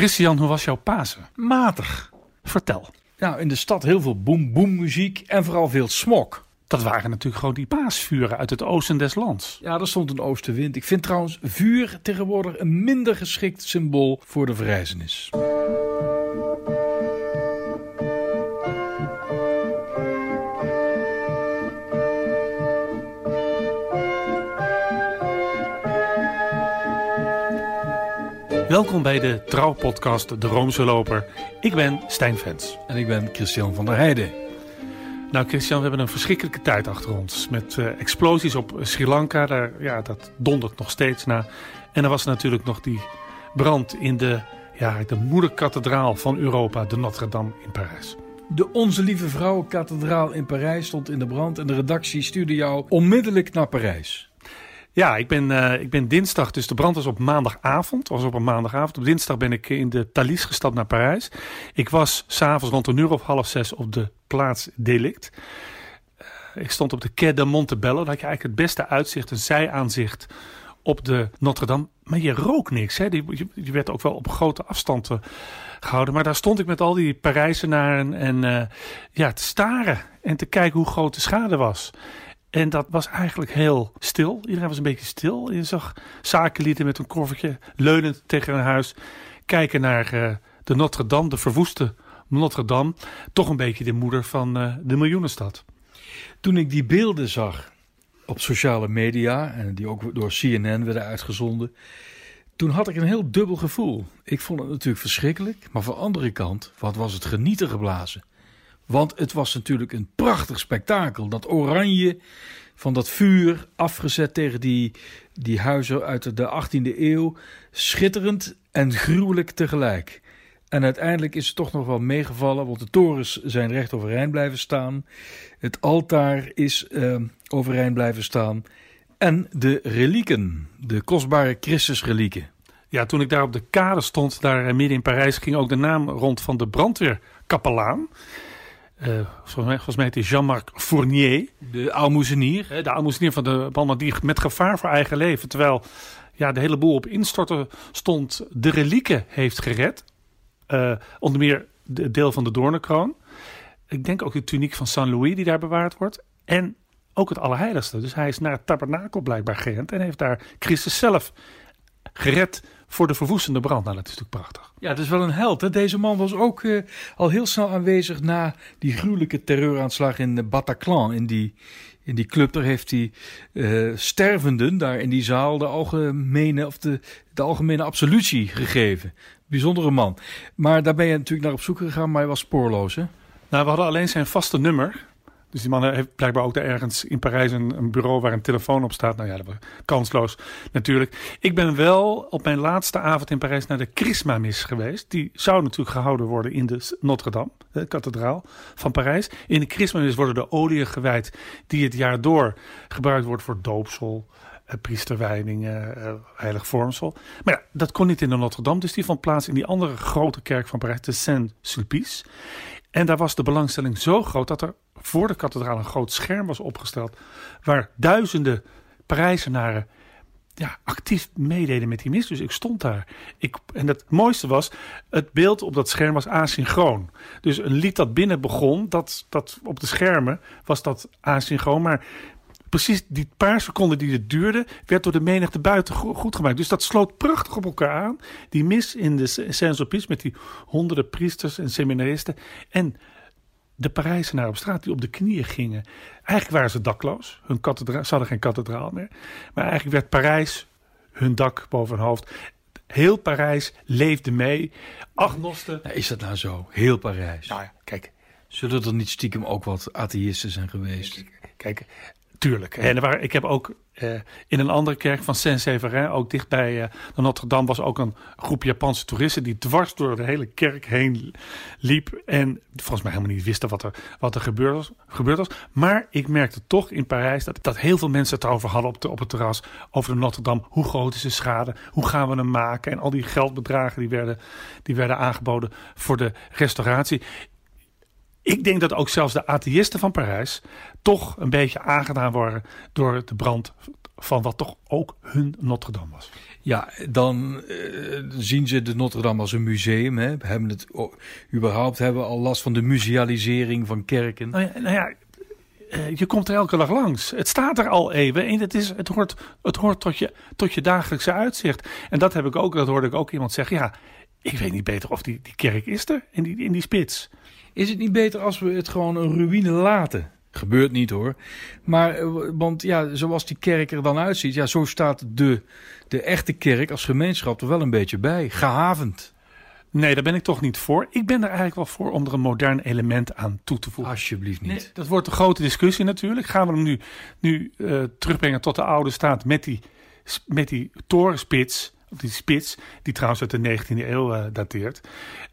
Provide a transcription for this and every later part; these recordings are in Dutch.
Christian, hoe was jouw Pasen? Matig. Vertel. Nou, in de stad heel veel boom-boom muziek en vooral veel smok. Dat waren natuurlijk gewoon die paasvuren uit het oosten des lands. Ja, er stond een oostenwind. Ik vind trouwens vuur tegenwoordig een minder geschikt symbool voor de verrijzenis. Welkom bij de trouwpodcast De Roomse Loper. Ik ben Stijn Vens. En ik ben Christian van der Heijden. Nou Christian, we hebben een verschrikkelijke tijd achter ons. Met uh, explosies op Sri Lanka, daar, ja, dat dondert nog steeds na. En er was natuurlijk nog die brand in de, ja, de moederkathedraal van Europa, de Notre-Dame in Parijs. De Onze Lieve Vrouwenkathedraal in Parijs stond in de brand en de redactie stuurde jou onmiddellijk naar Parijs. Ja, ik ben, uh, ik ben dinsdag, dus de brand was op maandagavond. was op een maandagavond. Op dinsdag ben ik in de Thalys gestapt naar Parijs. Ik was s'avonds rond een uur of half zes op de plaats Delict. Uh, ik stond op de Quai de Montebello. Daar had je eigenlijk het beste uitzicht, een zijaanzicht op de Notre-Dame. Maar je rook niks. Hè? Je, werd ook wel op grote afstand uh, gehouden. Maar daar stond ik met al die Parijzenaren en uh, ja, te staren en te kijken hoe groot de schade was. En dat was eigenlijk heel stil. Iedereen was een beetje stil. Je zag zakenlieden met een koffertje leunend tegen een huis kijken naar uh, de Notre-Dame, de verwoeste Notre-Dame. Toch een beetje de moeder van uh, de miljoenenstad. Toen ik die beelden zag op sociale media, en die ook door CNN werden uitgezonden, toen had ik een heel dubbel gevoel. Ik vond het natuurlijk verschrikkelijk, maar van de andere kant, wat was het genieten geblazen. Want het was natuurlijk een prachtig spektakel. Dat oranje van dat vuur afgezet tegen die, die huizen uit de 18e eeuw. Schitterend en gruwelijk tegelijk. En uiteindelijk is het toch nog wel meegevallen, want de torens zijn recht overeind blijven staan. Het altaar is uh, overeind blijven staan. En de relieken, de kostbare Christusrelieken. Ja, toen ik daar op de kade stond, daar midden in Parijs, ging ook de naam rond van de brandweerkapelaan. Uh, volgens, mij, volgens mij heet hij Jean-Marc Fournier. De aalmoezenier. De aalmoezenier van de Balma die met gevaar voor eigen leven, terwijl ja, de hele boel op instorten stond, de relieken heeft gered. Uh, onder meer de deel van de doornenkroon. Ik denk ook de tuniek van Saint-Louis die daar bewaard wordt. En ook het Allerheiligste. Dus hij is naar het tabernakel blijkbaar gerend en heeft daar Christus zelf gered voor de verwoestende brand. Nou, dat is natuurlijk prachtig. Ja, het is wel een held. Hè? Deze man was ook uh, al heel snel aanwezig na die gruwelijke terreuraanslag in Bataclan. In die, in die club, daar heeft hij uh, stervenden daar in die zaal de algemene, of de, de algemene absolutie gegeven. Bijzondere man. Maar daar ben je natuurlijk naar op zoek gegaan, maar hij was spoorloos, hè? Nou, we hadden alleen zijn vaste nummer. Dus die man heeft blijkbaar ook ergens in Parijs een, een, bureau waar een telefoon op staat. Nou ja, dat was kansloos natuurlijk. Ik ben wel op mijn laatste avond in Parijs naar de Christma-mis geweest. Die zou natuurlijk gehouden worden in de Notre-Dame, de kathedraal van Parijs. In de Christma-mis worden de oliën gewijd die het jaar door gebruikt wordt voor doopsel, uh, priesterwijdingen, uh, heilig vormsel. Maar ja, dat kon niet in de Notre-Dame, dus die vond plaats in die andere grote kerk van Parijs, de Saint-Sulpice. En daar was de belangstelling zo groot dat er voor de kathedraal een groot scherm was opgesteld. Waar duizenden Parijzenaren ja, actief meededen met die mis. Dus ik stond daar. Ik, en het mooiste was, het beeld op dat scherm was asynchroon. Dus een lied dat binnen begon, dat, dat op de schermen was dat asynchroon. Maar precies die paar seconden die het duurde, werd door de menigte buiten goed gemaakt. Dus dat sloot prachtig op elkaar aan. Die mis in de Saint-Sulpice met die honderden priesters en seminaristen. En de Parijzenaren op straat die op de knieën gingen. Eigenlijk waren ze dakloos. Hun kathedraal, ze hadden geen kathedraal meer. Maar eigenlijk werd Parijs hun dak boven hun hoofd. Heel Parijs leefde mee. Agnosten. Nou, is dat nou zo? Heel Parijs. Nou ja, kijk. Zullen er niet stiekem ook wat atheïsten zijn geweest? Kijk, tuurlijk. En waren, ik heb ook uh, in een andere kerk van Saint-Séverin, ook dichtbij uh, de Notre-Dame, was ook een groep Japanse toeristen die dwars door de hele kerk heen liep. En volgens mij helemaal niet wisten wat er, wat er gebeurd, was, gebeurd was. Maar ik merkte toch in Parijs dat, dat heel veel mensen het erover hadden op, de, op het terras. Over de Notre-Dame. Hoe groot is de schade? Hoe gaan we hem maken? En al die geldbedragen die werden, die werden aangeboden voor de restauratie ik denk dat ook zelfs de atheïsten van Parijs toch een beetje aangedaan worden door de brand van wat toch ook hun Notre Dame was. Ja, dan uh, zien ze de Notre Dame als een museum. Hè. Hebben het, oh, überhaupt hebben we al last van de musealisering van kerken. Nou ja, nou ja uh, je komt er elke dag langs. Het staat er al even en het, is, het hoort, het hoort tot, je, tot je dagelijkse uitzicht. En dat heb ik ook, dat hoorde ik ook iemand zeggen. Ja, ik weet niet beter of die, die kerk is er in die, in die spits. Is het niet beter als we het gewoon een ruïne laten? Gebeurt niet hoor. Maar, eh, want ja, zoals die kerk er dan uitziet, ja, zo staat de, de echte kerk als gemeenschap er wel een beetje bij. Gehavend. Nee, daar ben ik toch niet voor. Ik ben er eigenlijk wel voor om er een modern element aan toe te voegen. Alsjeblieft niet. Nee, dat wordt een grote discussie natuurlijk. Gaan we hem nu, nu uh, terugbrengen tot de oude staat met die, met die torenspits die spits, die trouwens uit de 19e eeuw uh, dateert.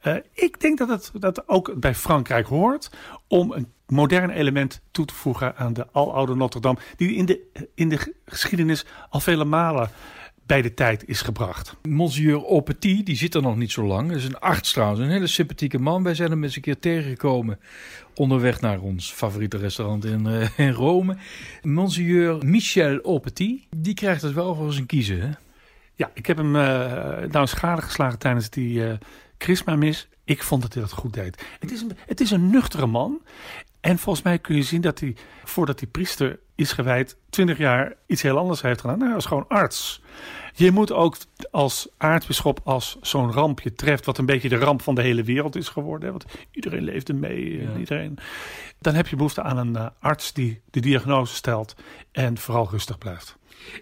Uh, ik denk dat het dat ook bij Frankrijk hoort om een modern element toe te voegen aan de aloude Notre Dame, die in de, in de geschiedenis al vele malen bij de tijd is gebracht. Monsieur Aupetit, die zit er nog niet zo lang. Dat is een arts trouwens, een hele sympathieke man. Wij zijn hem eens een keer tegengekomen onderweg naar ons favoriete restaurant in, uh, in Rome. Monsieur Michel Aupetit, die krijgt het wel voor zijn kiezen, hè? Ja, ik heb hem uh, nou schade geslagen tijdens die uh, Christma-mis. Ik vond dat hij dat goed deed. Het is, een, het is een nuchtere man. En volgens mij kun je zien dat hij, voordat hij priester is gewijd, twintig jaar iets heel anders heeft gedaan. Nou, hij was gewoon arts. Je moet ook als aartsbisschop, als zo'n ramp je treft, wat een beetje de ramp van de hele wereld is geworden. Want iedereen leefde mee. Ja. Iedereen, dan heb je behoefte aan een uh, arts die de diagnose stelt en vooral rustig blijft.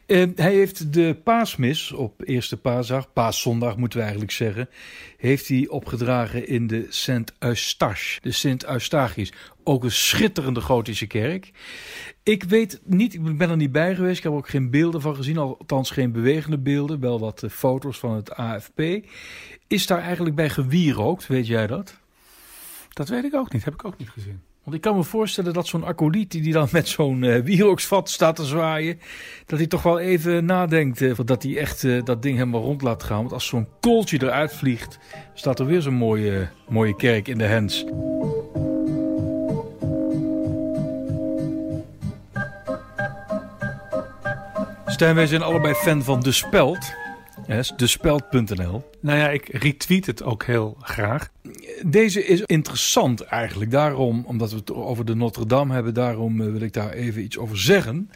Uh, hij heeft de paasmis op eerste paasdag, paaszondag moeten we eigenlijk zeggen, heeft hij opgedragen in de Sint Eustache, de Sint Eustachius. Ook een schitterende gotische kerk. Ik weet niet, ik ben er niet bij geweest, ik heb ook geen beelden van gezien, althans geen bewegende beelden, wel wat eh, foto's van het AFP. Is daar eigenlijk bij gewierookt, weet jij dat? Dat weet ik ook niet, heb ik ook niet gezien. Want ik kan me voorstellen dat zo'n acoliet die dan met zo'n uh, staat te zwaaien, dat hij toch wel even nadenkt uh, dat hij echt uh, dat ding helemaal rond laat gaan. Want als zo'n kooltje eruit vliegt, staat er weer zo'n mooie, mooie kerk in de hens. Stijn, wij zijn allebei fan van De Speld. Yes, despeld.nl. Nou ja, ik retweet het ook heel graag. Deze is interessant eigenlijk. Daarom, omdat we het over de Notre Dame hebben, daarom wil ik daar even iets over zeggen.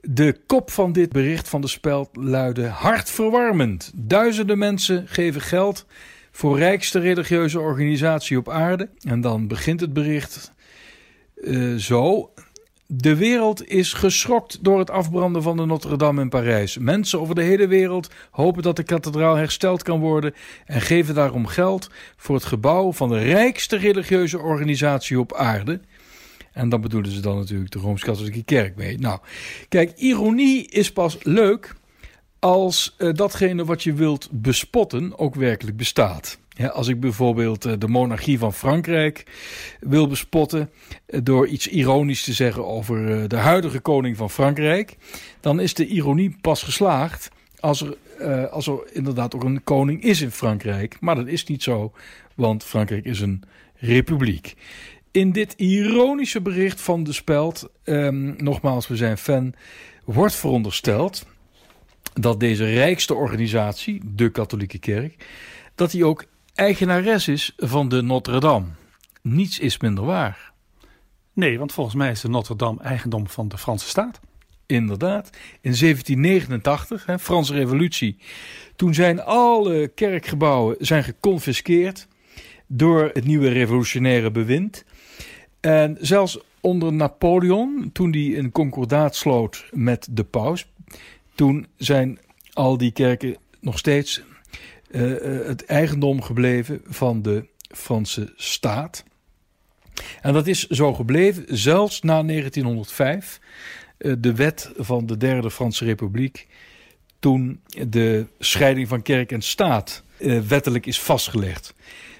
De kop van dit bericht van de Speld luidde hartverwarmend. Duizenden mensen geven geld voor rijkste religieuze organisatie op aarde. En dan begint het bericht uh, zo. De wereld is geschokt door het afbranden van de Notre Dame in Parijs. Mensen over de hele wereld hopen dat de kathedraal hersteld kan worden en geven daarom geld voor het gebouw van de rijkste religieuze organisatie op aarde. En dan bedoelen ze dan natuurlijk de Rooms-Katholieke Kerk mee. Nou, kijk, ironie is pas leuk als uh, datgene wat je wilt bespotten ook werkelijk bestaat. Als ik bijvoorbeeld eh, de monarchie van Frankrijk wil bespotten eh, door iets ironisch te zeggen over de huidige koning van Frankrijk, dan is de ironie pas geslaagd als er, als er inderdaad ook een koning is in Frankrijk. Maar dat is niet zo, want Frankrijk is een republiek. In dit ironische bericht van de Speld, um, nogmaals, we zijn fan, wordt verondersteld dat deze rijkste organisatie, de katholieke kerk, dat die ook eigenares is van de Notre Dame. Niets is minder waar. Nee, want volgens mij is de Notre Dame eigendom van de Franse staat. Inderdaad. In 1789, hè, Franse revolutie, toen zijn alle kerkgebouwen zijn geconfiskeerd door het nieuwe revolutionaire bewind. En zelfs onder Napoleon, toen hij een concordaat sloot met de paus, toen zijn al die kerken nog steeds uh, het eigendom gebleven van de Franse staat. En dat is zo gebleven zelfs na 1905, uh, de wet van de Derde Franse Republiek, toen de scheiding van kerk en staat wettelijk is vastgelegd.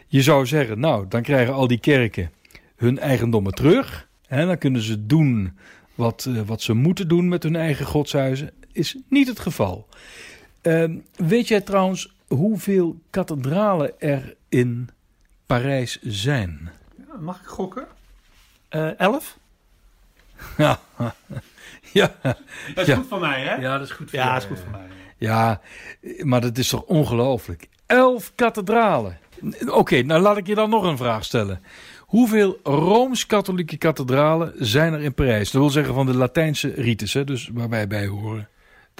Je zou zeggen, nou, dan krijgen al die kerken hun eigendommen terug. En dan kunnen ze doen wat, wat ze moeten doen met hun eigen godshuizen is niet het geval. Uh, weet jij trouwens hoeveel kathedralen er in Parijs zijn? Mag ik gokken? Uh, elf? Ja. ja. Dat is Ja. goed van mij, hè? Ja, dat is goed voor Ja, jou, is goed van mij. Ja, maar dat is toch ongelooflijk. Elf kathedralen. Oké, nou laat ik je dan nog een vraag stellen. Hoeveel Rooms-Katholieke kathedralen zijn er in Parijs? Dat wil zeggen van de Latijnse rites, hè, dus waar wij bij horen.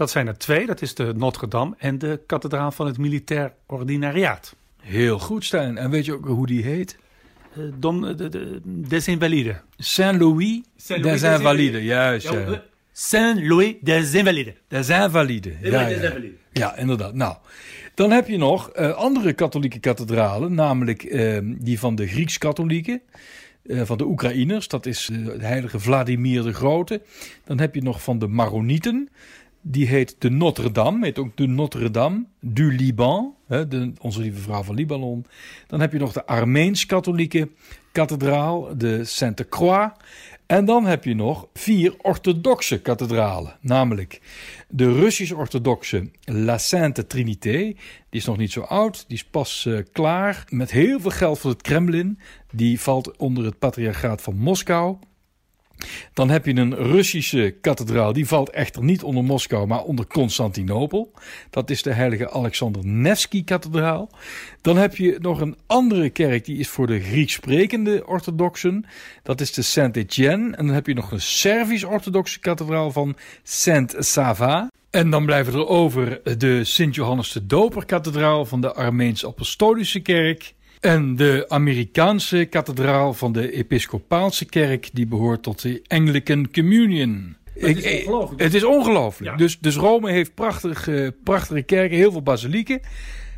Dat zijn er twee. Dat is de Notre Dame en de kathedraal van het Militair Ordinariaat. Heel goed, Stijn. En weet je ook hoe die heet? Eh, Dom, de, de, des Invalides. Saint-Louis Saint-Louis des des Invalides. Juist, ja. Saint-Louis des Invalides. Des Invalides. Ja, ja. Ja, inderdaad. Nou, dan heb je nog eh, andere katholieke kathedralen, namelijk eh, die van de Grieks-katholieken, eh, van de Oekraïners, dat is eh, de heilige Vladimir de Grote. Dan heb je nog van de Maronieten, die heet de Notre-Dame, heet ook de Notre-Dame du Liban, hè, de, onze lieve vrouw van Libanon. Dan heb je nog de Armeens-katholieke kathedraal, de Sainte-Croix. En dan heb je nog vier orthodoxe kathedralen, namelijk de Russisch-orthodoxe La Sainte Trinité. Die is nog niet zo oud, die is pas eh, klaar met heel veel geld van het Kremlin. Die valt onder het patriarchaat van Moskou. Dan heb je een Russische kathedraal, die valt echter niet onder Moskou, maar onder Constantinopel. Dat is de heilige Alexander Nevsky kathedraal. Dan heb je nog een andere kerk, die is voor de Grieks sprekende orthodoxen. Dat is de Saint-Étienne. En dan heb je nog een Servisch-orthodoxe kathedraal van Saint-Sava. En dan blijven er over de Sint-Johannes de Doper kathedraal van de Armeens-Apostolische kerk. En de Amerikaanse kathedraal van de Episcopaalse kerk, die behoort tot de Anglican Communion. het is ongelooflijk. Het is ongelooflijk. Ja. Dus, dus Rome heeft prachtige, prachtige kerken, heel veel basilieken.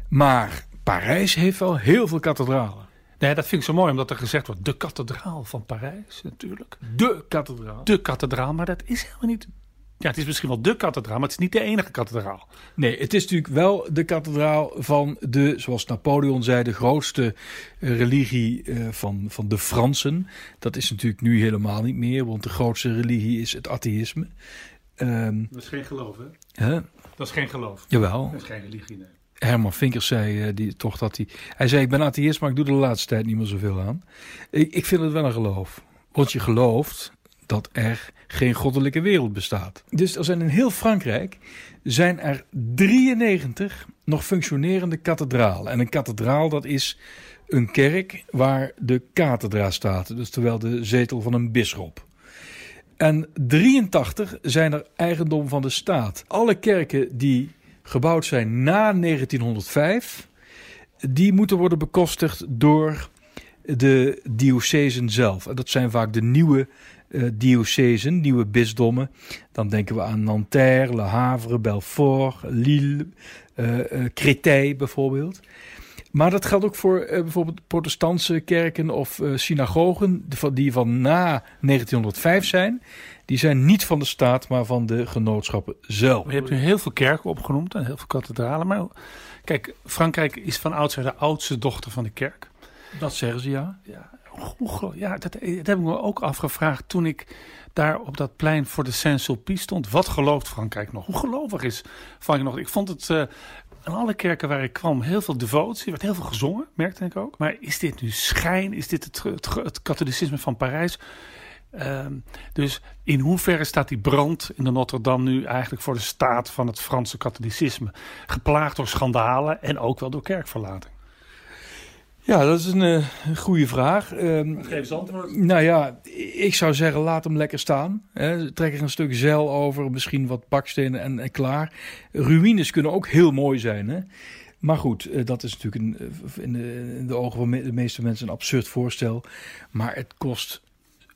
Maar Parijs heeft wel heel veel kathedralen. Nee, dat vind ik zo mooi, omdat er gezegd wordt, de kathedraal van Parijs, natuurlijk. De kathedraal. De kathedraal, maar dat is helemaal niet... Ja, het is misschien wel de kathedraal, maar het is niet de enige kathedraal. Nee, het is natuurlijk wel de kathedraal van de, zoals Napoleon zei, de grootste eh, religie eh, van, van de Fransen. Dat is natuurlijk nu helemaal niet meer, want de grootste religie is het atheïsme. Ehm, Dat is geen geloof, hè? hè? Dat is geen geloof. Jawel. Dat is geen religie, nee. Herman Vinkers zei eh, die, toch dat hij... Hij zei, ik ben atheïst, maar ik doe er de laatste tijd niet meer zoveel aan. Ik, ik vind het wel een geloof. Want je gelooft dat er geen goddelijke wereld bestaat. Dus er zijn in heel Frankrijk zijn er 93 nog functionerende kathedralen. En een kathedraal dat is een kerk waar de kathedra staat. Dus terwijl de zetel van een bisschop. En 83 zijn er eigendom van de staat. Alle kerken die gebouwd zijn na 1905, die moeten worden bekostigd door de diocesen zelf. En dat zijn vaak de nieuwe eh diocesen, nieuwe bisdommen. Dan denken we aan Nanterre, Le Havre, Belfort, Lille, eh eh, Créteil bijvoorbeeld. Maar dat geldt ook voor eh, bijvoorbeeld protestantse kerken of eh, synagogen die van- die van na 1905 zijn. Die zijn niet van de staat, maar van de genootschappen zelf. Je hebt nu heel veel kerken opgenoemd en heel veel kathedralen. Maar kijk, Frankrijk is van oudsher de oudste dochter van de kerk. Dat zeggen ze ja. Ja, ja dat, dat heb ik me ook afgevraagd toen ik daar op dat plein voor de Saint-Sulpice stond. Wat gelooft Frankrijk nog? Hoe gelovig is Frankrijk nog? Ik vond het eh aan alle kerken waar ik kwam heel veel devotie. Er werd heel veel gezongen, merkte ik ook. Maar is dit nu schijn? Is dit het, het, het katholicisme van Parijs? Ehm, dus in hoeverre staat die brand in de Notre-Dame nu eigenlijk voor de staat van het Franse katholicisme? Geplaagd door schandalen en ook wel door kerkverlating. Ja, dat is een eh, goede vraag. Ehm, Geef eens antwoord. nou ja, ik zou zeggen, laat hem lekker staan. Hè. Trek er een stuk zeil over, misschien wat bakstenen en, en klaar. Ruïnes kunnen ook heel mooi zijn. Hè? Maar goed, eh, dat is natuurlijk een, eh, in, de, in de ogen van de meeste mensen een absurd voorstel. Maar het kost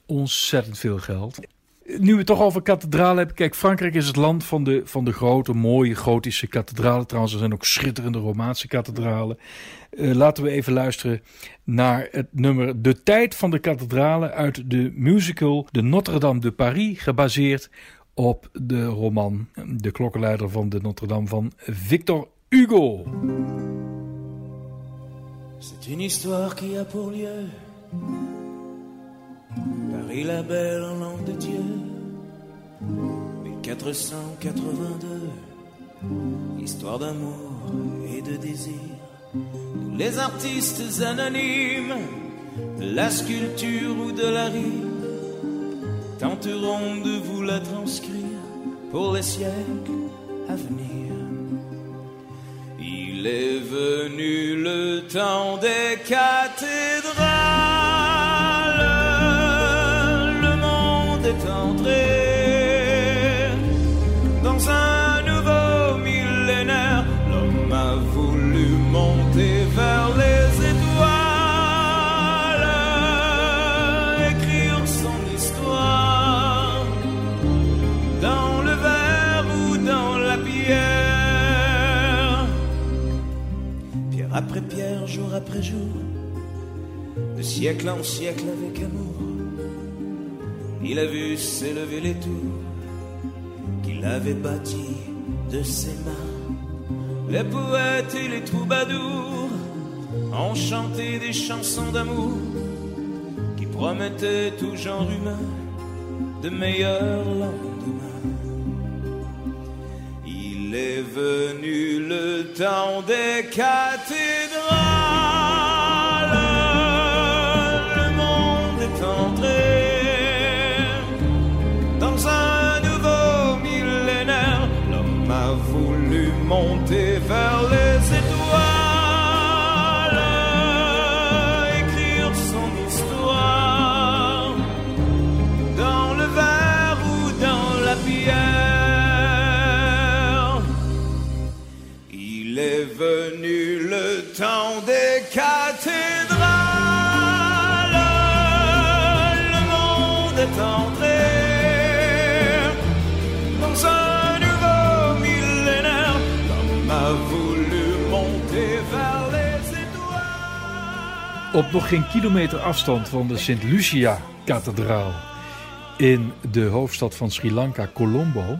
ontzettend veel geld. Nu we het toch over kathedralen hebben. Kijk, Frankrijk is het land van de, van de grote, mooie gotische kathedralen. Trouwens, er zijn ook schitterende Romaanse kathedralen. Eh, laten we even luisteren naar het nummer De Tijd van de Kathedralen uit de musical De Notre-Dame de Paris, gebaseerd op de roman De Klokkenleider van de Notre-Dame van Victor Hugo. C'est une histoire qui a pour lieu Paris la belle en langue de Dieu. 1482 Histoire d'amour et de désir. Nous les artistes anonymes de la sculpture ou de la rire tenteront de vous la transcrire pour les siècles à venir. Il est venu le temps des cathédrales, jour, de siècle en siècle avec amour, il a vu s'élever les tours qu'il avait bâties de ses mains. Les poètes et les troubadours ont chanté des chansons d'amour qui promettaient tout genre humain de meilleurs lendemains. Il est venu le temps des cathédrales. Temps des cathédrales. Le monde est entré dans un nouveau millénaire. L'homme a voulu monter vers les étoiles. Op nog geen kilometer afstand van de Sint Lucia-kathedraal in de hoofdstad van Sri Lanka, Colombo,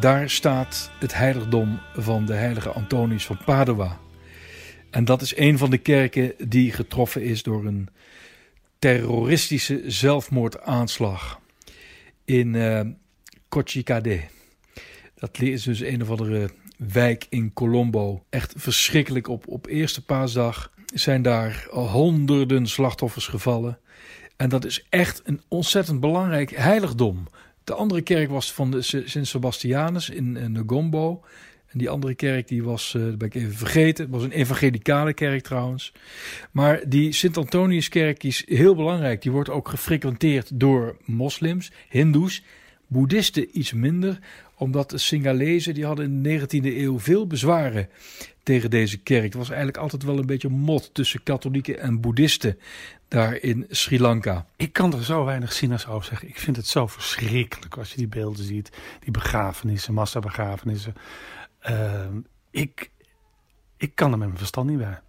daar staat het heiligdom van de heilige Antonius van Padua. En dat is een van de kerken die getroffen is door een terroristische zelfmoordaanslag in eh Kochikade. Dat is dus een of andere wijk in Colombo. Echt verschrikkelijk. Op, op eerste paasdag zijn daar honderden slachtoffers gevallen. En dat is echt een ontzettend belangrijk heiligdom. De andere kerk was van de Sint Sebastianus in, in Negombo. En die andere kerk die was, eh, dat ben ik even vergeten, het was een evangelicale kerk trouwens. Maar die Sint Antoniuskerk die is heel belangrijk. Die wordt ook gefrequenteerd door moslims, hindoes, boeddhisten iets minder. Omdat de Singalezen, die hadden in de 19e eeuw veel bezwaren tegen deze kerk. Het was eigenlijk altijd wel een beetje mot tussen katholieken en boeddhisten daar in Sri Lanka. Ik kan er zo weinig zinnigs over zeggen. Ik vind het zo verschrikkelijk als je die beelden ziet. Die begrafenissen, massabegrafenissen. Ehm, ik, ik kan er met mijn verstand niet bij.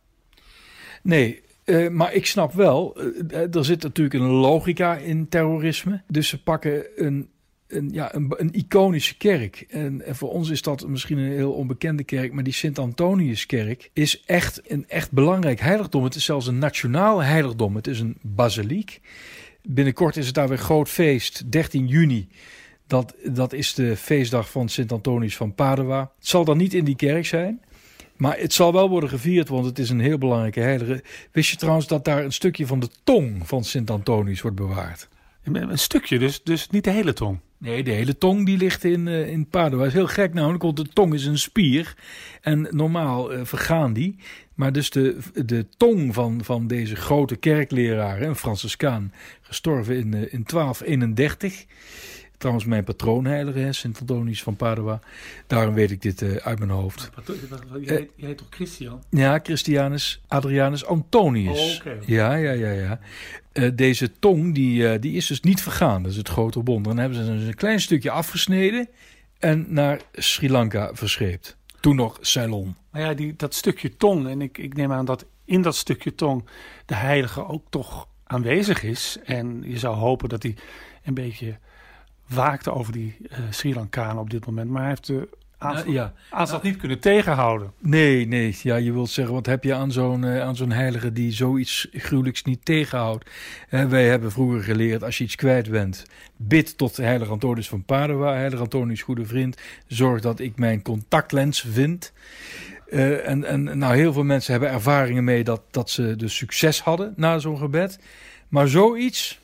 Nee, eh, maar ik snap wel, eh, er zit natuurlijk een logica in terrorisme. Dus ze pakken een, een, ja, een, een iconische kerk. En, en voor ons is dat misschien een heel onbekende kerk, maar die Sint-Antoniuskerk is echt een echt belangrijk heiligdom. Het is zelfs een nationaal heiligdom. Het is een basiliek. Binnenkort is het daar weer groot feest, 13 juni. Dat, dat is de feestdag van Sint-Antonius van Padua. Het zal dan niet in die kerk zijn. Maar het zal wel worden gevierd, want het is een heel belangrijke heilige. Wist je trouwens dat daar een stukje van de tong van Sint-Antonius wordt bewaard? Een stukje, dus, dus niet de hele tong. Nee, de hele tong die ligt in, eh, in Padua. Dat is heel gek namelijk, want de tong is een spier. En normaal eh, vergaan die. Maar dus de, de tong van, van deze grote kerkleraar, een Franciscaan, gestorven in, eh, in 1231. Trouwens, mijn patroonheilige, Sint Antonius van Padua. Daarom weet ik dit eh, uit mijn hoofd. Jij, jij heet toch Christian? Ja, Christianus Adrianus Antonius. Oh. Ja, ja, ja, ja. Eh, deze tong die, eh, die is dus niet vergaan. Dat is het grote wonder. Dan hebben ze dus een klein stukje afgesneden en naar Sri Lanka verscheept. Toen nog Ceylon. Maar ja, die, dat stukje tong. En ik, ik neem aan dat in dat stukje tong de heilige ook toch aanwezig is. En je zou hopen dat hij een beetje waakte over die eh Sri Lankanen op dit moment. Maar hij heeft de aanslag, Nou, ja. aanslag niet kunnen tegenhouden. Nee, nee. Ja, je wilt zeggen, wat heb je aan zo'n eh, aan zo'n heilige die zoiets gruwelijks niet tegenhoudt? Eh, wij hebben vroeger geleerd, als je iets kwijt bent, bid tot heilige Antonius van Padua. Heilige Antonius, goede vriend, zorg dat ik mijn contactlens vind. En, en nou, heel veel mensen hebben ervaringen mee dat, dat ze dus succes hadden na zo'n gebed. Maar zoiets,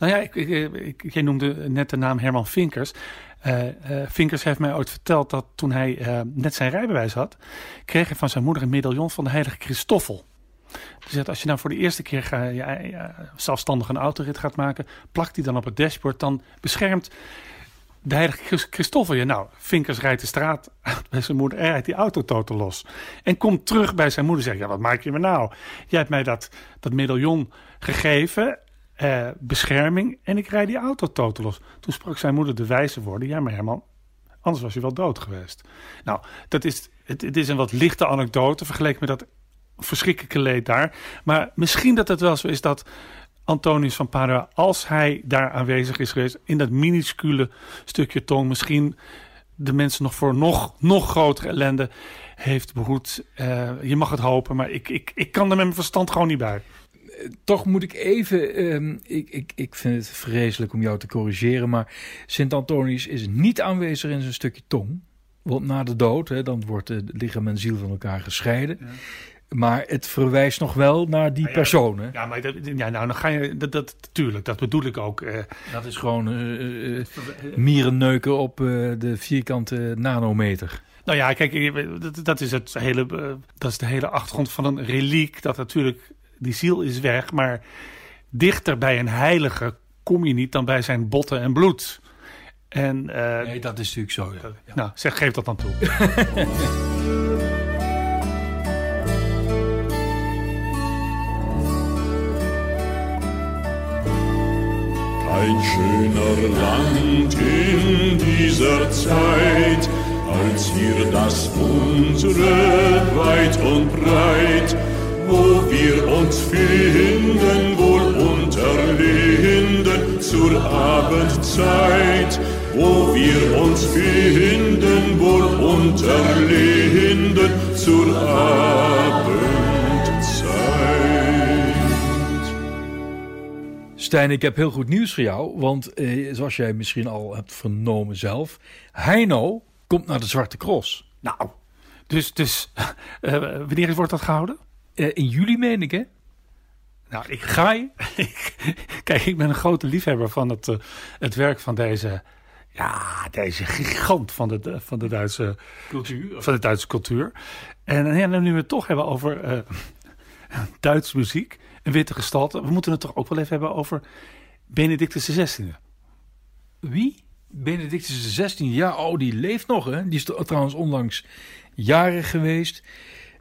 Nou ja, ik, ik, jij noemde net de naam Herman Vinkers. Eh, Vinkers heeft mij ooit verteld dat toen hij eh, net zijn rijbewijs had, kreeg hij van zijn moeder een medaillon van de heilige Christoffel. Die zegt, als je nou voor de eerste keer ga, zelfstandig een autorit gaat maken, plakt die dan op het dashboard, dan beschermt de heilige Christ- Christoffel je. Nou, Vinkers rijdt de straat bij zijn moeder rijdt die auto totaal los. En komt terug bij zijn moeder en zegt, ja, wat maak je me nou? Jij hebt mij dat, dat medaillon gegeven, eh, bescherming, en ik rijd die auto totaal los. Toen sprak zijn moeder de wijze woorden, ja, maar Herman, anders was je wel dood geweest. Nou, dat is, het, het is een wat lichte anekdote vergeleken met dat verschrikkelijke leed daar. Maar misschien dat het wel zo is dat Antonius van Padua, als hij daar aanwezig is geweest, in dat minuscule stukje tong, misschien de mensen nog voor nog, nog grotere ellende heeft behoed. Eh, je mag het hopen, maar ik, ik, ik kan er met mijn verstand gewoon niet bij. Toch moet ik even. ehm, ik, ik, ik vind het vreselijk om jou te corrigeren. Maar Sint Antonius is niet aanwezig in zijn stukje tong. Want na de dood, hè, dan wordt de lichaam en ziel van elkaar gescheiden. Maar het verwijst nog wel naar die Ah, ja. Hè? Ja, maar dat, ja, nou, dan ga je. Dat, dat, tuurlijk, dat bedoel ik ook. eh. Dat is gewoon eh, eh, mierenneuken op de vierkante nanometer. Nou ja, kijk, dat, dat, is het hele, dat is de hele achtergrond van een reliek. Dat natuurlijk, die ziel is weg, maar dichter bij een heilige kom je niet dan bij zijn botten en bloed. En, eh, Nee, dat is natuurlijk zo. Ja. Ja. nou, zeg, geef dat dan toe. Kein schöner Land in dieser Zeit, als hier das unsere weit und breit, wo wir uns finden, wohl unter Linden zur Abendzeit, wo wir uns finden, wohl unter Linden zur Abendzeit. Stijn, ik heb heel goed nieuws voor jou. Want eh, zoals jij misschien al hebt vernomen zelf. Heino komt naar de Zwarte Cross. Nou, dus, dus eh, wanneer wordt dat gehouden? Eh, in juli meen ik hè? Nou, ik ga je. Kijk, ik ben een grote liefhebber van het, eh, het werk van deze, ja, deze gigant van de, van de Duitse Cultuur. van de Duitse cultuur. En ja, nu we het toch hebben over eh Duitse muziek, een witte gestalte, we moeten het toch ook wel even hebben over Benedictus XVI. Wie? Benedictus XVI. Ja, oh, die leeft nog hè. Die is tr- trouwens onlangs jarig geweest.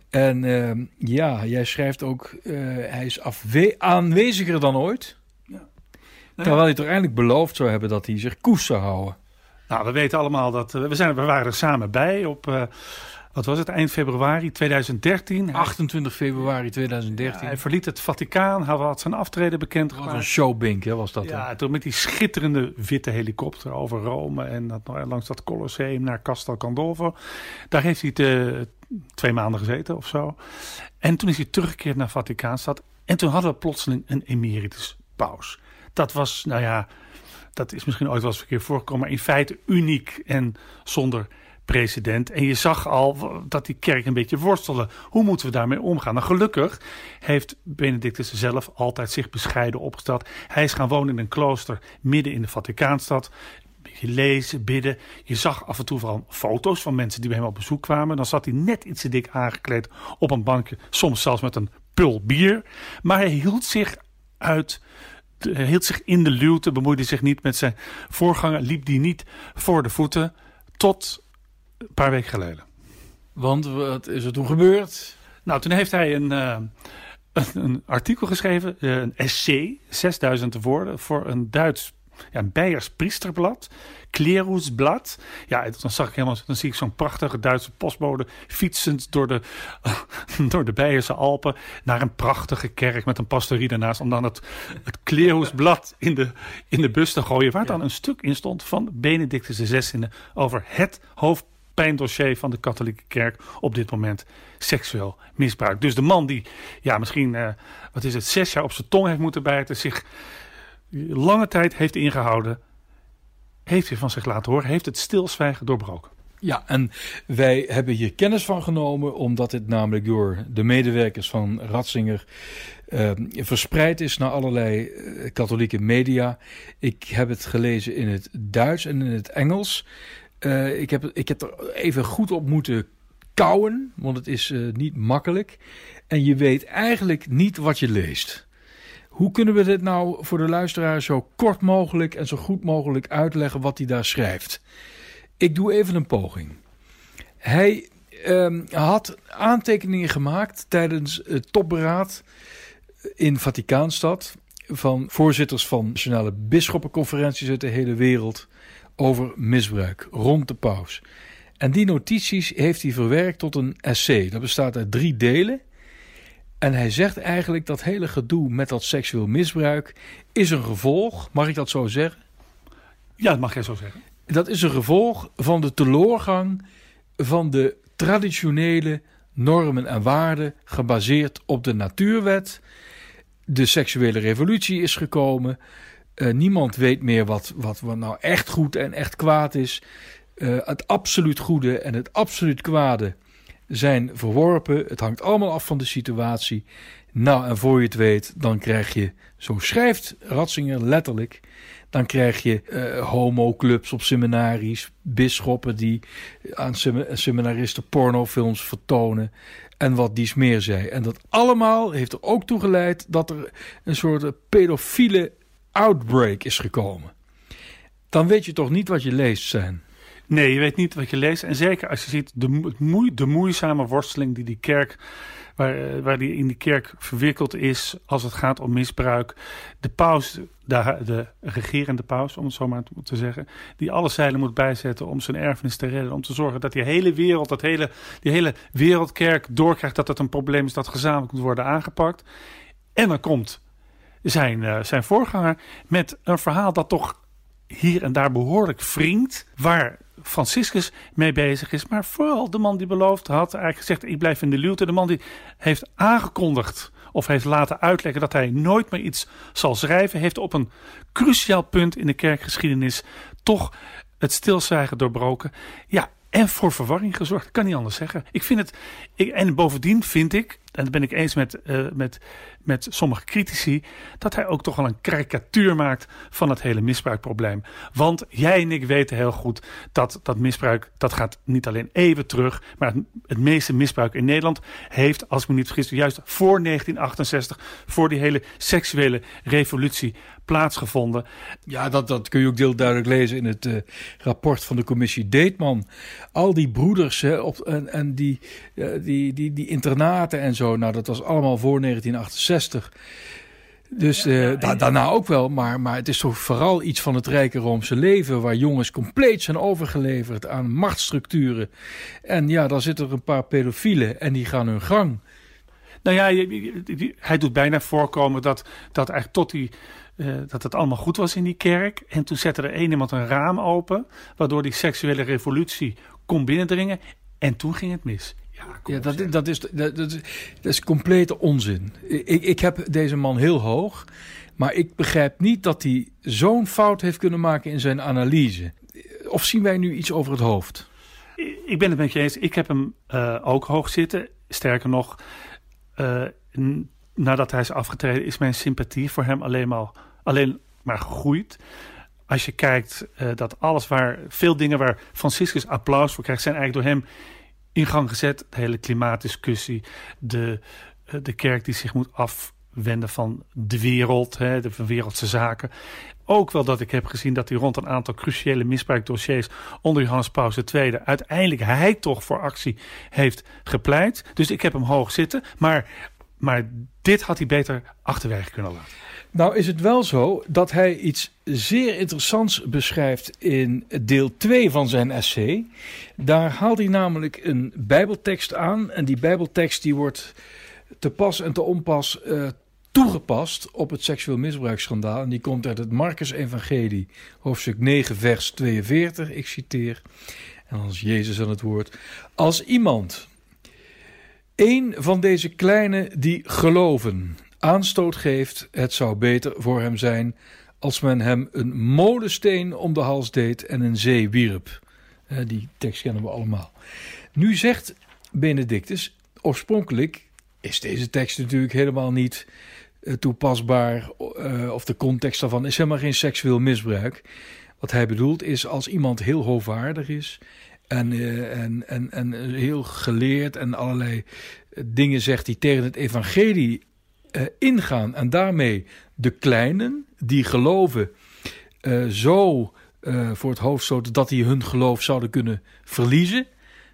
En ehm, ja, jij schrijft ook, eh, hij is afwe- aanweziger dan ooit. Terwijl hij toch eindelijk beloofd zou hebben dat hij zich koest zou houden. Nou, we weten allemaal dat eh, we, zijn, we waren er samen bij op, eh, wat was het, eind februari 2013. Hij, 28 februari 2013. hij verliet het Vaticaan, hij had zijn aftreden Wat een showbink hè, was dat. Ja, toen met die schitterende witte helikopter over Rome en dat, langs dat Colosseum naar Castel Gandolfo. Daar heeft hij te, twee maanden gezeten of zo. En toen is hij teruggekeerd naar Vaticaanstad. En toen hadden we plotseling een emeritus paus. Dat was, nou ja, dat is misschien ooit wel eens verkeerd voorgekomen, maar in feite uniek en zonder precedent. En je zag al dat die kerk een beetje worstelde. Hoe moeten we daarmee omgaan? Nou, gelukkig heeft Benedictus zelf altijd zich bescheiden opgesteld. Hij is gaan wonen in een klooster midden in de Vaticaanstad. Lezen, bidden. Je zag af en toe vooral foto's van mensen die bij hem op bezoek kwamen. Dan zat hij net iets te dik aangekleed op een bankje. Soms zelfs met een pul bier. Maar hij hield zich uit hij hield zich in de luwte, bemoeide zich niet met zijn voorganger, liep die niet voor de voeten tot een paar weken geleden. Want wat is er toen gebeurd? Nou, toen heeft hij een, eh, een, een artikel geschreven, eh, een essay, 6000 woorden, voor een Duits, ja, een Beiers priesterblad, Klerusblad. Ja, dan zag ik helemaal, dan zie ik zo'n prachtige Duitse postbode fietsend door de, door de Beierse Alpen naar een prachtige kerk met een pastorie daarnaast, om dan het, het Klerusblad in de, in de bus te gooien, waar dan een stuk in stond van Benedictus XVI over het hoofdpijndossier van de katholieke kerk op dit moment seksueel misbruik. Dus de man die, ja, misschien, eh, wat is het, zes jaar op zijn tong heeft moeten bijten, zich lange tijd heeft ingehouden, heeft weer van zich laten horen, heeft het stilzwijgen doorbroken. Ja, en wij hebben hier kennis van genomen, omdat het namelijk door de medewerkers van Ratzinger uh, verspreid is naar allerlei uh, katholieke media. Ik heb het gelezen in het Duits en in het Engels. Uh, ik, heb, ik heb er even goed op moeten kouwen, want het is niet makkelijk. En je weet eigenlijk niet wat je leest. Hoe kunnen we dit nou voor de luisteraar zo kort mogelijk en zo goed mogelijk uitleggen wat hij daar schrijft? Ik doe even een poging. Hij um, had aantekeningen gemaakt tijdens het topberaad in Vaticaanstad van voorzitters van nationale bisschoppenconferenties uit de hele wereld over misbruik rond de paus. En die notities heeft hij verwerkt tot een essay. Dat bestaat uit drie delen. En hij zegt eigenlijk dat hele gedoe met dat seksueel misbruik is een gevolg, mag ik dat zo zeggen? Ja, dat mag jij zo zeggen. Dat is een gevolg van de teloorgang van de traditionele normen en waarden gebaseerd op de natuurwet. De seksuele revolutie is gekomen. Uh, niemand weet meer wat, wat, wat nou echt goed en echt kwaad is. Uh, het absoluut goede en het absoluut kwade zijn verworpen. Het hangt allemaal af van de situatie. Nou, en voor je het weet, dan krijg je, zo schrijft Ratzinger letterlijk, dan krijg je uh, homoclubs op seminaries, bisschoppen die aan seminaristen pornofilms vertonen en wat dies meer zei. En dat allemaal heeft er ook toe geleid dat er een soort pedofiele outbreak is gekomen. Dan weet je toch niet wat je leest zijn. Nee, je weet niet wat je leest. En zeker als je ziet de, moe, de moeizame worsteling die die kerk waar, eh, waar die in die kerk verwikkeld is als het gaat om misbruik. De paus, de, de regerende paus, om het zo maar te zeggen, die alle zeilen moet bijzetten om zijn erfenis te redden. Om te zorgen dat die hele wereld, dat hele, die hele wereldkerk doorkrijgt dat het een probleem is dat gezamenlijk moet worden aangepakt. En dan komt zijn, uh, zijn voorganger met een verhaal dat toch hier en daar behoorlijk wringt. Waar Franciscus mee bezig is. Maar vooral de man die beloofd had, eigenlijk gezegd: ik blijf in de luwte. De man die heeft aangekondigd of heeft laten uitleggen dat hij nooit meer iets zal schrijven, heeft op een cruciaal punt in de kerkgeschiedenis toch het stilzwijgen doorbroken. Ja, en voor verwarring gezorgd. Ik kan niet anders zeggen. Ik vind het. En bovendien vind ik, en dat ben ik eens met, uh, met, met sommige critici, dat hij ook toch wel een karikatuur maakt van het hele misbruikprobleem. Want jij en ik weten heel goed dat dat misbruik, dat gaat niet alleen even terug, maar het, het meeste misbruik in Nederland heeft, als ik me niet vergis, juist voor 1968, voor die hele seksuele revolutie plaatsgevonden. Ja, dat, dat kun je ook heel duidelijk lezen in het uh, rapport van de commissie Deetman. Al die broeders hè, op, en, en die, uh, die, die, die internaten en zo, nou dat was allemaal voor 1968. Dus uh, da daarna ook wel, maar, maar het is toch vooral iets van het rijke Roomse leven, waar jongens compleet zijn overgeleverd aan machtsstructuren. En ja, dan zitten er een paar pedofielen en die gaan hun gang. Nou ja, hij doet bijna voorkomen dat, dat eigenlijk tot die uh, dat het allemaal goed was in die kerk. En toen zette er één iemand een raam open, waardoor die seksuele revolutie kon binnendringen. En toen ging het mis. Ja, ja dat, dat, is, dat, dat, is, dat is complete onzin. Ik, ik heb deze man heel hoog, maar ik begrijp niet dat hij zo'n fout heeft kunnen maken in zijn analyse. Of zien wij nu iets over het hoofd? Ik ben het met je eens. Ik heb hem uh, ook hoog zitten. Sterker nog, uh, nadat hij is afgetreden, is mijn sympathie voor hem alleen maar alleen maar gegroeid. Als je kijkt uh, dat alles waar, veel dingen waar Franciscus applaus voor krijgt, zijn eigenlijk door hem in gang gezet. De hele klimaatdiscussie, de, uh, de kerk die zich moet afwenden van de wereld, hè, de wereldse zaken. Ook wel dat ik heb gezien dat hij rond een aantal cruciale misbruikdossiers onder Johannes Paus II uiteindelijk hij toch voor actie heeft gepleit. Dus ik heb hem hoog zitten. Maar, maar dit had hij beter achterwege kunnen laten. Nou is het wel zo dat hij iets zeer interessants beschrijft in deel 2 van zijn essay. Daar haalt hij namelijk een bijbeltekst aan en die bijbeltekst die wordt te pas en te onpas uh, toegepast op het seksueel misbruiksschandaal. En die komt uit het Marcus Evangelie, hoofdstuk 9 vers 42, ik citeer. En als Jezus aan het woord. Als iemand, een van deze kleine die geloven aanstoot geeft, het zou beter voor hem zijn als men hem een molensteen om de hals deed en een zee wierp. Eh, die tekst kennen we allemaal. Nu zegt Benedictus, oorspronkelijk is deze tekst natuurlijk helemaal niet eh, toepasbaar. eh, of de context daarvan is helemaal geen seksueel misbruik. Wat hij bedoelt is als iemand heel hoogwaardig is en, eh, en, en, en heel geleerd en allerlei eh, dingen zegt die tegen het evangelie eh, ingaan en daarmee de kleinen die geloven zo voor het hoofd stoten dat die hun geloof zouden kunnen verliezen.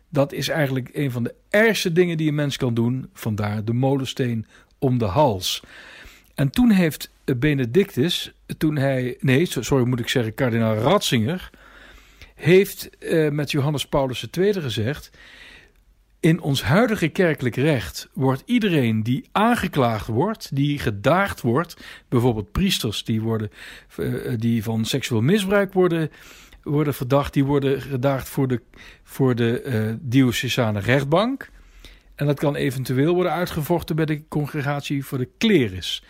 Dat is eigenlijk een van de ergste dingen die een mens kan doen. Vandaar de molensteen om de hals. En toen heeft Benedictus, toen hij, nee, so- sorry moet ik zeggen, kardinaal Ratzinger, heeft eh, met Johannes Paulus II gezegd: In ons huidige kerkelijk recht wordt iedereen die aangeklaagd wordt, die gedaagd wordt, bijvoorbeeld priesters die, worden, eh, die van seksueel misbruik worden, worden verdacht, die worden gedaagd voor de, voor de eh diocesane rechtbank. En dat kan eventueel worden uitgevochten bij de congregatie voor de kleris.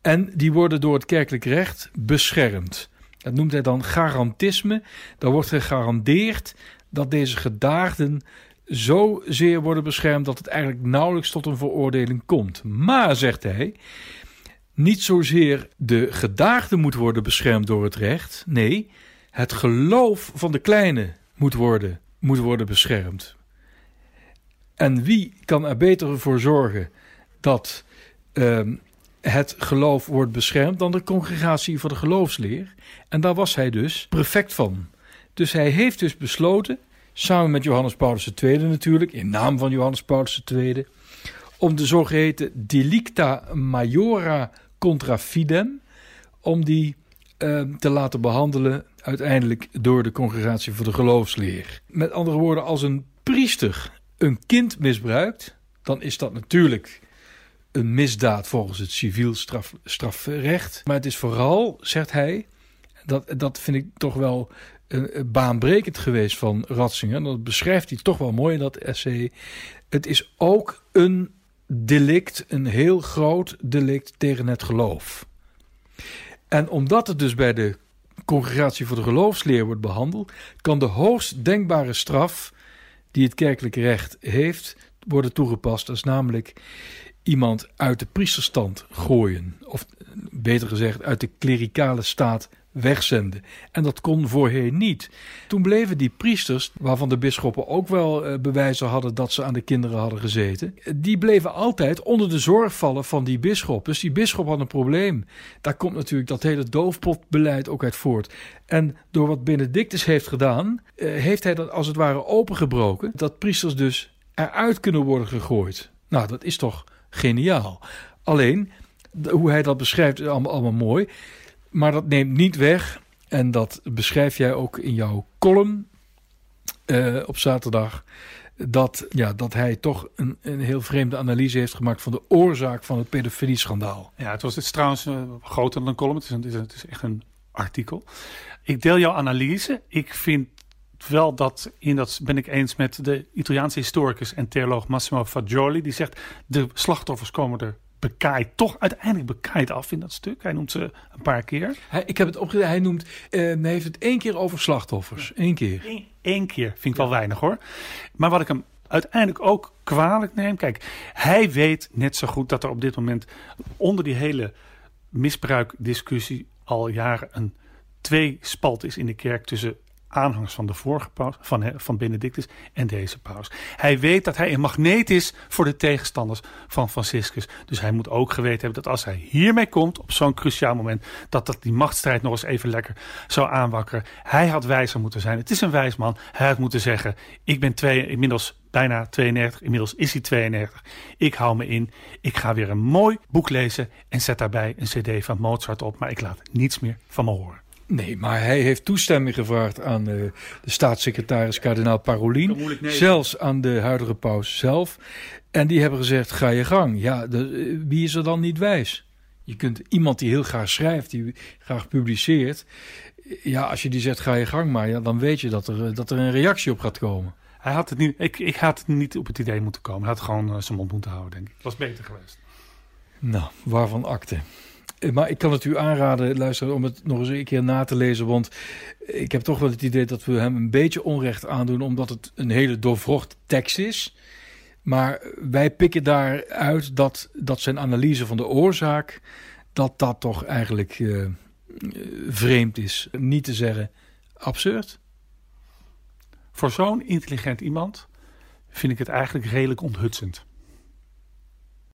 En die worden door het kerkelijk recht beschermd. Dat noemt hij dan garantisme. Dan wordt gegarandeerd dat deze gedaagden zo zeer worden beschermd dat het eigenlijk nauwelijks tot een veroordeling komt. Maar, zegt hij, niet zozeer de gedaagde moet worden beschermd door het recht. Nee, het geloof van de kleine moet worden, moet worden beschermd. En wie kan er beter voor zorgen dat ehm, het geloof wordt beschermd dan de congregatie voor de geloofsleer? En daar was hij dus prefect van. Dus hij heeft dus besloten, samen met Johannes Paulus II natuurlijk, in naam van Johannes Paulus II, om de zogeheten delicta majora contra fidem, om die ehm, te laten behandelen uiteindelijk door de congregatie voor de geloofsleer. Met andere woorden, als een priester een kind misbruikt, dan is dat natuurlijk een misdaad volgens het civiel straf, strafrecht. Maar het is vooral, zegt hij, dat, dat vind ik toch wel eh, baanbrekend geweest van Ratzinger. Dat beschrijft hij toch wel mooi in dat essay. Het is ook een delict, een heel groot delict tegen het geloof. En omdat het dus bij de congregatie voor de geloofsleer wordt behandeld, kan de hoogst denkbare straf die het kerkelijk recht heeft worden toegepast. Dat is namelijk iemand uit de priesterstand gooien. Of beter gezegd, uit de klerikale staat wegzenden. En dat kon voorheen niet. Toen bleven die priesters, waarvan de bisschoppen ook wel eh, bewijzen hadden dat ze aan de kinderen hadden gezeten, die bleven altijd onder de zorg vallen van die bisschop. Dus die bisschop had een probleem. Daar komt natuurlijk dat hele doofpotbeleid ook uit voort. En door wat Benedictus heeft gedaan, eh, heeft hij dat als het ware opengebroken, dat priesters dus eruit kunnen worden gegooid. Nou, dat is toch geniaal. Alleen, hoe hij dat beschrijft, is allemaal, mooi. Maar dat neemt niet weg, en dat beschrijf jij ook in jouw column eh, op zaterdag, dat, ja, dat hij toch een, een heel vreemde analyse heeft gemaakt van de oorzaak van het pedofilie-schandaal. Ja, het, was, het trouwens eh, groter dan een column. Het is, het is echt een artikel. Ik deel jouw analyse. Ik vind wel dat, in dat ben ik eens met de Italiaanse historicus en theoloog Massimo Fagioli. Die zegt, de slachtoffers komen er bekaaid, toch uiteindelijk bekaaid af in dat stuk. Hij noemt ze een paar keer. Hij, ik heb het opgezet, hij noemt, eh, hij heeft het één keer over slachtoffers. Eén keer. Eén, één keer vind ik wel weinig hoor. Maar wat ik hem uiteindelijk ook kwalijk neem. Kijk, hij weet net zo goed dat er op dit moment onder die hele misbruikdiscussie al jaren een tweespalt is in de kerk tussen aanhangers van de vorige paus, van, van Benedictus en deze paus. Hij weet dat hij een magneet is voor de tegenstanders van Franciscus. Dus hij moet ook geweten hebben dat als hij hiermee komt op zo'n cruciaal moment, dat dat die machtsstrijd nog eens even lekker zou aanwakkeren. Hij had wijzer moeten zijn. Het is een wijs man. Hij had moeten zeggen: Ik ben twee, inmiddels bijna 92, inmiddels is hij 92. Ik hou me in. Ik ga weer een mooi boek lezen en zet daarbij een CD van Mozart op, maar ik laat niets meer van me horen. Nee, maar hij heeft toestemming gevraagd aan eh, de staatssecretaris kardinaal Parolin. Zelfs aan de huidige paus zelf. En die hebben gezegd, ga je gang. Ja, de, eh, wie is er dan niet wijs? Je kunt iemand die heel graag schrijft, die graag publiceert. Ja, als je die zegt, ga je gang maar. Ja, dan weet je dat er, eh, dat er een reactie op gaat komen. Hij had het niet, ik, ik had niet op het idee moeten komen. Hij had gewoon zijn mond moeten houden, denk ik. Was beter geweest. Nou, waarvan akte. Eh, Maar ik kan het u aanraden, luister, om het nog eens een keer na te lezen. Want ik heb toch wel het idee dat we hem een beetje onrecht aandoen, omdat het een hele doorvrocht tekst is. Maar wij pikken daaruit dat, dat zijn analyse van de oorzaak, dat dat toch eigenlijk eh, vreemd is. Niet te zeggen absurd. Voor zo'n intelligent iemand vind ik het eigenlijk redelijk onthutsend.